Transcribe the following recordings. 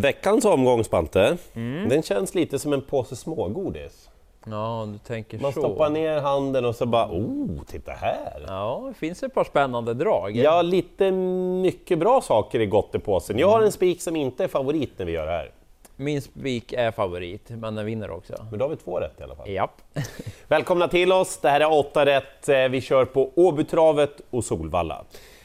Veckans omgång, Spante, Mm. den känns lite som en påse smågodis. Ja, du tänker Man så. stoppar ner handen och så bara oh, titta här! Ja, det finns ett par spännande drag. Ja, lite mycket bra saker i gott i påsen. Jag har en spik som inte är favorit när vi gör det här. Min spik är favorit, men den vinner också. Men då har vi två rätt i alla fall. Japp. Välkomna till oss, det här är 8 rätt. Eh, Vi kör på Åbytravet och Solvalla.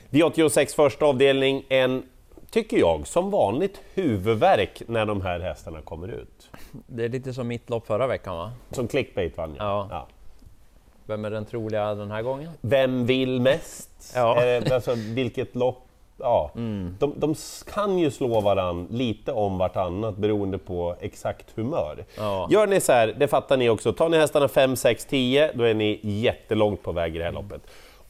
V86 första avdelning, en, tycker jag, som vanligt huvudvärk när de här hästarna kommer ut. Det är lite som mitt lopp förra veckan va? Som clickbait vann jag. Ja. Vem är den troliga den här gången? Vem vill mest? Ja. Eh, alltså, vilket lopp? Ja. De, de kan ju slå varann lite om vartannat beroende på exakt humör. Ja. Gör ni så här, det fattar ni också, tar ni hästarna 5, 6, 10, då är ni jättelångt på väg i det här loppet.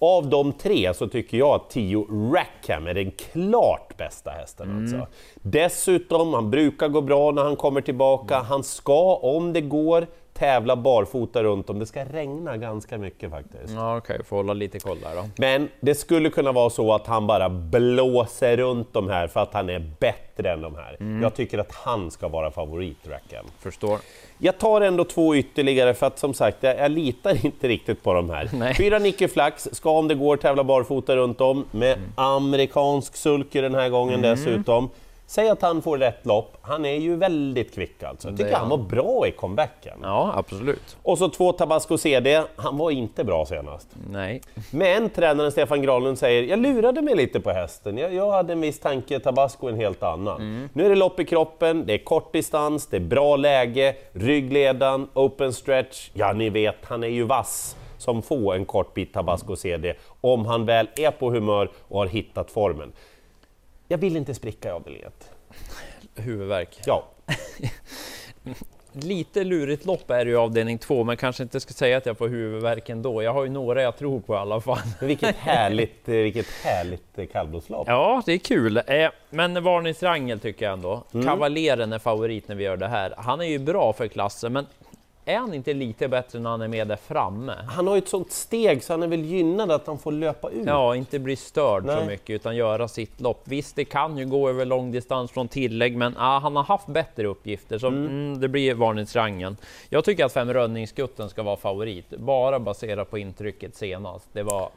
Av de tre så tycker jag att 10 Rackham är den klart bästa hästen. Alltså. Dessutom, han brukar gå bra när han kommer tillbaka. Han ska, om det går, tävla barfota runt om. Det ska regna ganska mycket faktiskt. Ja, okej, får hålla lite koll där då. Men det skulle kunna vara så att han bara blåser runt de här för att han är bättre än de här. Jag tycker att han ska vara favorit, Rackham. Förstår. Jag tar ändå två ytterligare för att som sagt, jag, jag litar inte riktigt på de här. Nej. Fyra Nicky Flax ska om det går tävla barfota runt om med amerikansk sulky den här gången dessutom. Säg att han får rätt lopp, han är ju väldigt kvick alltså. Jag tycker är han var bra i comebacken. Ja, absolut. Och så två Tabasco CD, han var inte bra senast. Nej. Men tränaren Stefan Granlund säger, jag lurade mig lite på hästen. Jag, jag hade en viss tanke, Tabasco en helt annan. Nu är det lopp i kroppen, det är kort distans, det är bra läge, ryggledan, open stretch. Ja, ni vet, han är ju vass som få en kort bit Tabasco CD, om han väl är på humör och har hittat formen. Jag vill inte spricka i avdelning ett. Huvudvärk. Ja, Lite lurigt lopp är det ju avdelning två, men kanske inte ska säga att jag får huvudvärk ändå. Jag har ju några jag tror på i alla fall. vilket härligt, eh, vilket härligt eh, kallblodslopp. Ja, det är kul. Eh, Men varningsrangel tycker jag ändå. Kavaleren är favorit när vi gör det här. Han är ju bra för klassen, men är han inte lite bättre när han är med där framme? Han har ju ett sånt steg så han är väl gynnad att han får löpa ut. Ja, inte bli störd så Nej. mycket utan göra sitt lopp. Visst, det kan ju gå över lång distans från tillägg, men ah, han har haft bättre uppgifter så mm. det blir varningsrangen. Jag tycker att fem Rönningsgutten ska vara favorit, bara baserat på intrycket senast. Det var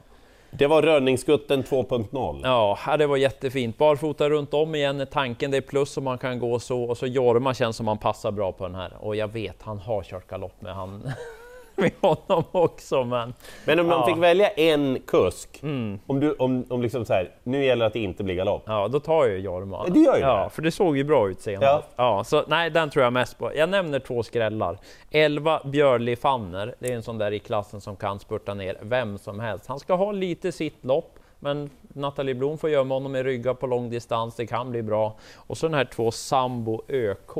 det var Rönningsgutten 2.0. Ja, det var jättefint. Barfota runt om igen är tanken. Det är plus om man kan gå så. Och så Jorma känns som han passar bra på den här. Och jag vet, han har kört galopp med han med honom också. Men Men om man Ja. fick välja en kusk, om du, om, om liksom så här, nu gäller det att det inte blir galopp. ja, då tar jag Jorma. Det gör ju ja, det. för det såg ju bra ut senast. Ja. så nej, den tror jag mest på. Jag nämner två skrällar. 11 Björli Fanner. Det är en sån där i klassen som kan spurta ner vem som helst. Han ska ha lite sitt lopp. Men Nathalie Blom får gömma honom i ryggar på lång distans, det kan bli bra. Och så den här två Sambo ÖK.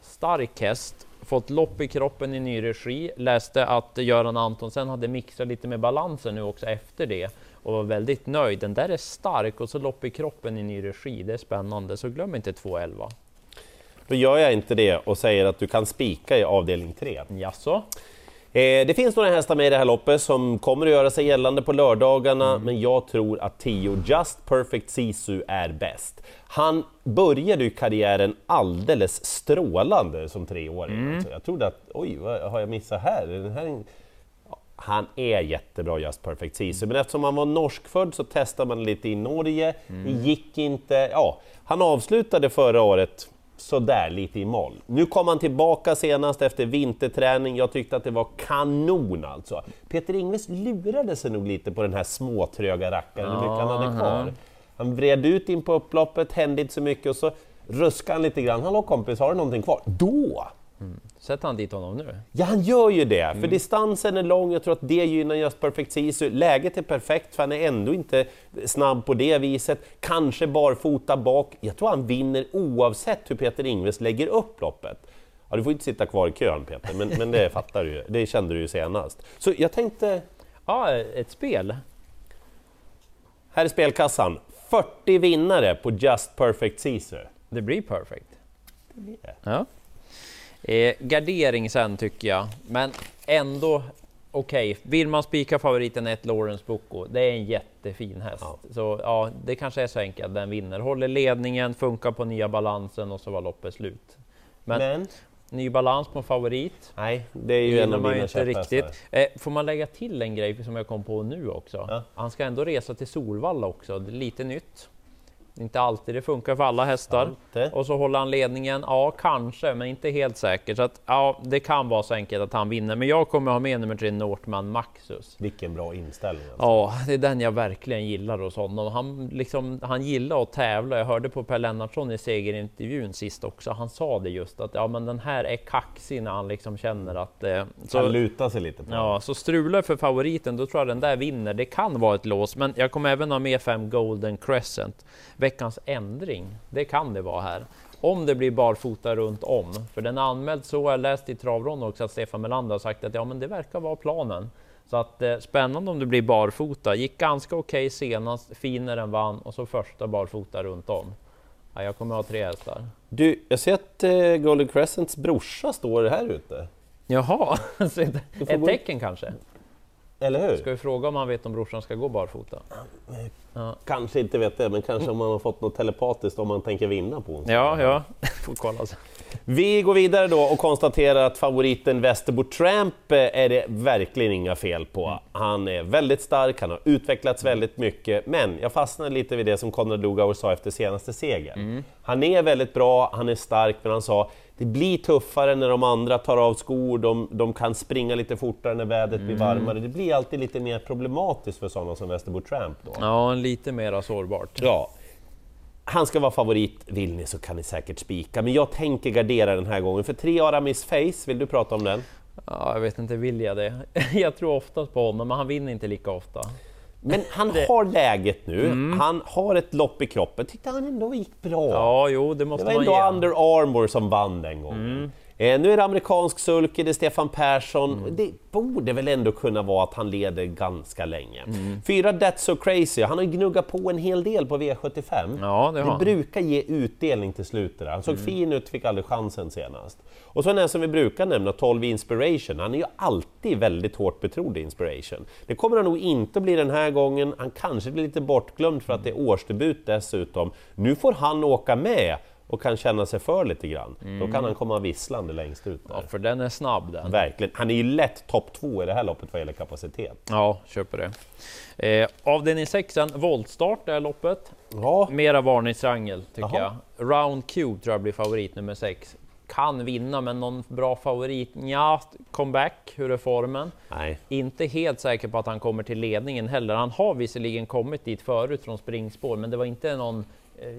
Stark häst, fått lopp i kroppen i ny regi. Läste att Göran Antonsen hade mixat lite med balansen nu också efter det och var väldigt nöjd. Den där är stark och så lopp i kroppen i ny regi. Det är spännande, så glöm inte 211. Då gör jag inte det och säger att du kan spika i avdelning 3. Jaså? Eh, det finns några hästar med i det här loppet som kommer att göra sig gällande på lördagarna, men jag tror att 10 Just Perfect Sisu är bäst. Han började ju karriären alldeles strålande som treåring. Alltså, jag trodde att, oj, vad har jag missat här? Är Den här Han är jättebra Just Perfect Sisu, men eftersom han var norskfödd så testade man lite i Norge, det gick inte. Ja, han avslutade förra året sådär lite i moll. Nu kom han tillbaka senast efter vinterträning, jag tyckte att det var kanon alltså. Peter Ingves lurade sig nog lite på den här småtröga rackaren, hur mycket han hade kvar. Han vred ut in på upploppet, hände inte så mycket och så ruskade han lite grann. Hallå kompis, har du någonting kvar? Då! Sätter han dit honom nu? Ja, han gör ju det, för distansen är lång, jag tror att det gynnar just Perfect Sisu. Läget är perfekt, för han är ändå inte snabb på det viset. Kanske barfota bak. Jag tror han vinner oavsett hur Peter Ingves lägger upp loppet. Ja, du får inte sitta kvar i kön Peter, men, men det fattar du ju. Det kände du ju senast. Så jag tänkte, Ja, ett spel. här är spelkassan. 40 vinnare på Just Perfect Sisu. Det blir perfect. Det blir det. Ja. Eh, gardering sen tycker jag, men ändå okej, okay. vill man spika favoriten ett Lawrence Bocco, det är en jättefin häst. Ja. Så ja, det kanske är så enkelt, den vinner. Håller ledningen, funkar på nya balansen och så var loppet slut. Men, Men? ny balans på favorit. Nej, det är ju en av mina inte riktigt. Eh, får man lägga till en grej som jag kom på nu också? Ja. Han ska ändå resa till Solvalla också, det är lite nytt. Inte alltid det funkar för alla hästar. Inte. Och så håller han ledningen. Ja, kanske, men inte helt säkert. Så att, ja, det kan vara så enkelt att han vinner. Men jag kommer ha med nummer tre, Northman Maxus. Vilken bra inställning. Alltså. Ja, det är den jag verkligen gillar hos honom. Han, liksom, han gillar att tävla. Jag hörde på Per Lennartsson i segerintervjun sist också. Han sa det just att ja, men den här är kaxig när han liksom känner att... Eh, så, han lutar sig lite på Ja, så strular för favoriten, då tror jag den där vinner. Det kan vara ett lås, men jag kommer även ha med fem Golden Crescent veckans ändring. Det kan det vara här. Om det blir barfota runt om, för den är anmäld så, jag läst i travronden också att Stefan Melander har sagt att ja, men det verkar vara planen. Så att eh, spännande om det blir barfota. Gick ganska okej okay senast, finare än vann och så första barfota runt om. Ja, jag kommer ha tre hästar. Du, jag ser att eh, Golden Crescents brorsa står här ute. Jaha, ett tecken kanske? Eller hur? Ska vi fråga om han vet om brorsan ska gå barfota? Ja. Kanske inte vet det, men kanske om han har fått något telepatiskt om man tänker vinna på onsdag. Ja, ja, får kolla. Sen. Vi går vidare då och konstaterar att favoriten Västerbo Tramp är det verkligen inga fel på. Han är väldigt stark, han har utvecklats väldigt mycket, men jag fastnade lite vid det som Konrad Lugauer sa efter senaste segern. Mm. Han är väldigt bra, han är stark, men han sa det blir tuffare när de andra tar av skor, de, de kan springa lite fortare när vädret mm. blir varmare. Det blir alltid lite mer problematiskt för sådana som Västerbo Tramp. Då. Ja, lite mer sårbart. Ja. Han ska vara favorit, vill ni så kan ni säkert spika, men jag tänker gardera den här gången. För tre Aramis Face, vill du prata om den? Ja, jag vet inte, vill jag det? Jag tror oftast på honom, men han vinner inte lika ofta. Men han det... har läget nu, mm. han har ett lopp i kroppen. Tyckte han ändå gick bra. Ja, jo, det måste det var ändå Under Armour som vann den gången. Mm. Eh, nu är det amerikansk sulky, det är Stefan Persson. Mm. Det borde väl ändå kunna vara att han leder ganska länge. Mm. Fyra That's So Crazy, han har gnuggat på en hel del på V75. Ja, det, det brukar ge utdelning till slut där. Han såg mm. fin ut, fick aldrig chansen senast. Och så den som vi brukar nämna, 12 Inspiration, han är ju alltid väldigt hårt betrodd i Inspiration. Det kommer han nog inte bli den här gången, han kanske blir lite bortglömd för att det är årsdebut dessutom. Nu får han åka med och kan känna sig för lite grann, mm. då kan mm. han komma visslande längst ut. Där. Ja, för den är snabb den. Verkligen. Han är ju lätt topp två i det här loppet vad gäller kapacitet. Ja, köper det. Eh, avdelning 6, voltstart det här loppet. Ja. Mera varningsrangel tycker Aha. jag. Round Cube tror jag blir favorit nummer 6. Kan vinna, men någon bra favorit? Ja, comeback, hur är formen? Nej. Inte helt säker på att han kommer till ledningen heller. Han har visserligen kommit dit förut från springspår, men det var inte någon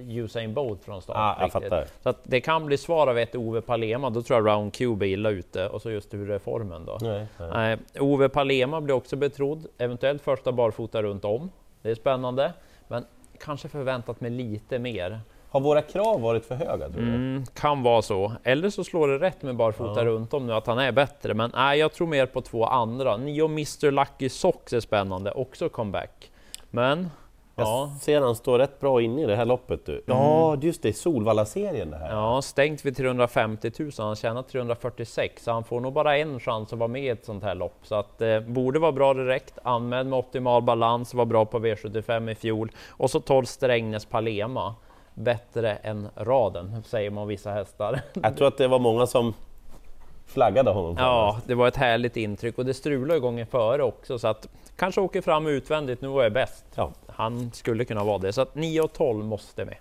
Usain Bolt från start. Ah, jag fattar. Så att det kan bli svar av ett Ove Palema, då tror jag Round Cube är illa ute. Och så just hur är formen då? Nej, nej. Eh, Ove Palema blir också betrodd, eventuellt första barfota runt om. Det är spännande, men kanske förväntat mig lite mer. Har våra krav varit för höga? Tror du? Mm, kan vara så. Eller så slår det rätt med barfota ja. runt om nu, att han är bättre. Men nej, jag tror mer på två andra. Nio Mr Lucky Socks är spännande, också comeback. Men jag ja. ser han står rätt bra inne i det här loppet. Du. Ja, mm. just det, Solvalla-serien det här. Ja, stängt vid 350 000, han tjänar 346, så han får nog bara en chans att vara med i ett sånt här lopp. Så att eh, borde vara bra direkt, anmäld med optimal balans, var bra på V75 i fjol. Och så 12 Strängnäs Palema, bättre än raden, säger man vissa hästar. Jag tror att det var många som flaggade honom. Ja, det var ett härligt intryck och det strulade gången före också så att kanske åker fram utvändigt, nu var jag bäst. Ja. Han skulle kunna vara det, så att 9 och 12 måste med.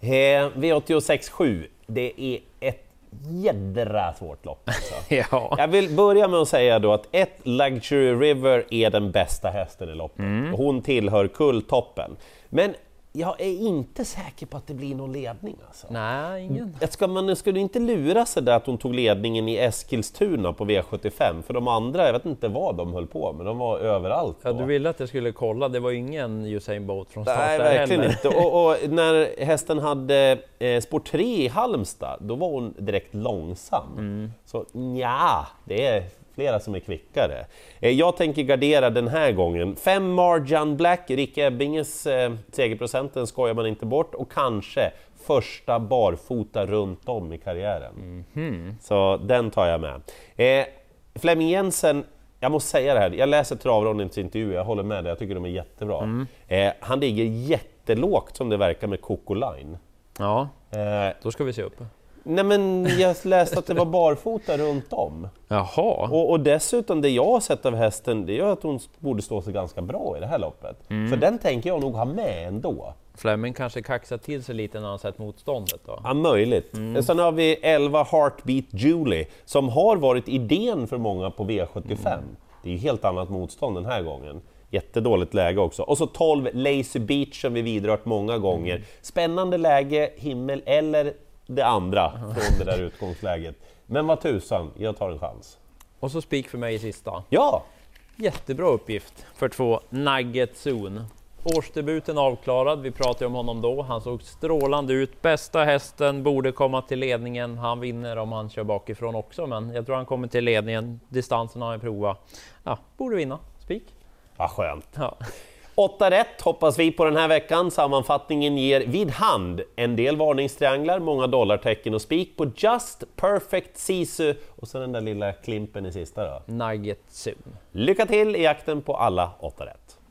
Eh, V86 7, det är ett jädra svårt lopp. Alltså. ja. Jag vill börja med att säga då att ett Luxury River är den bästa hästen i loppet. Mm. Hon tillhör kulltoppen. Men jag är inte säker på att det blir någon ledning. Alltså. Nej, ingen. Ska man skulle inte lura sig där att hon tog ledningen i Eskilstuna på V75, för de andra, jag vet inte vad de höll på med, de var överallt. Då. Ja, du ville att jag skulle kolla, det var ingen Usain Bolt från start Nej, verkligen heller. inte. Och, och, när hästen hade eh, spår 3 i Halmstad, då var hon direkt långsam. Mm. Så ja, det är flera som är kvickare. Eh, jag tänker gardera den här gången. Fem Marjan Black, Rick Ebbinges eh, segerprocenten skojar man inte bort och kanske första barfota runt om i karriären. Mm -hmm. Så den tar jag med. Eh, Flemming Jensen jag måste säga det här, jag läser travrondens intervju, jag håller med dig, jag tycker de är jättebra. Mm. Eh, han ligger jättelågt som det verkar med Coco Line. Ja, eh, då ska vi se upp. Nej men jag läste att det var barfota runt om. Jaha. Och, och, dessutom det jag har sett av hästen, det gör att hon borde stå sig ganska bra i det här loppet. Mm. Så den tänker jag nog ha med ändå. Fleming kanske kaxar till sig lite när han sett motståndet då? Ja, möjligt. Mm. Sen har vi 11 Heartbeat Julie, som har varit idén för många på V75. Mm. Det är ju helt annat motstånd den här gången. Jättedåligt läge också. Och så 12 Lazy Beach som vi vidrört många gånger. Mm. Spännande läge, himmel eller det andra från det där utgångsläget. Men vad tusan, jag tar en chans. Och så spik för mig i sista. Ja! Jättebra uppgift för två Nugget Zone. Årsdebuten avklarad, vi pratade om honom då. Han såg strålande ut. Bästa hästen borde komma till ledningen. Han vinner om han kör bakifrån också, men jag tror han kommer till ledningen. Distansen har han provat. Ja, borde vinna. Spik. Vad skönt. Ja. 8 rätt hoppas vi på den här veckan. Sammanfattningen ger vid hand en del varningstrianglar, många dollartecken och spik på Just Perfect Sisu och så den där lilla klimpen i sista då. Nugget Zoom. Lycka till i jakten på alla 8 rätt!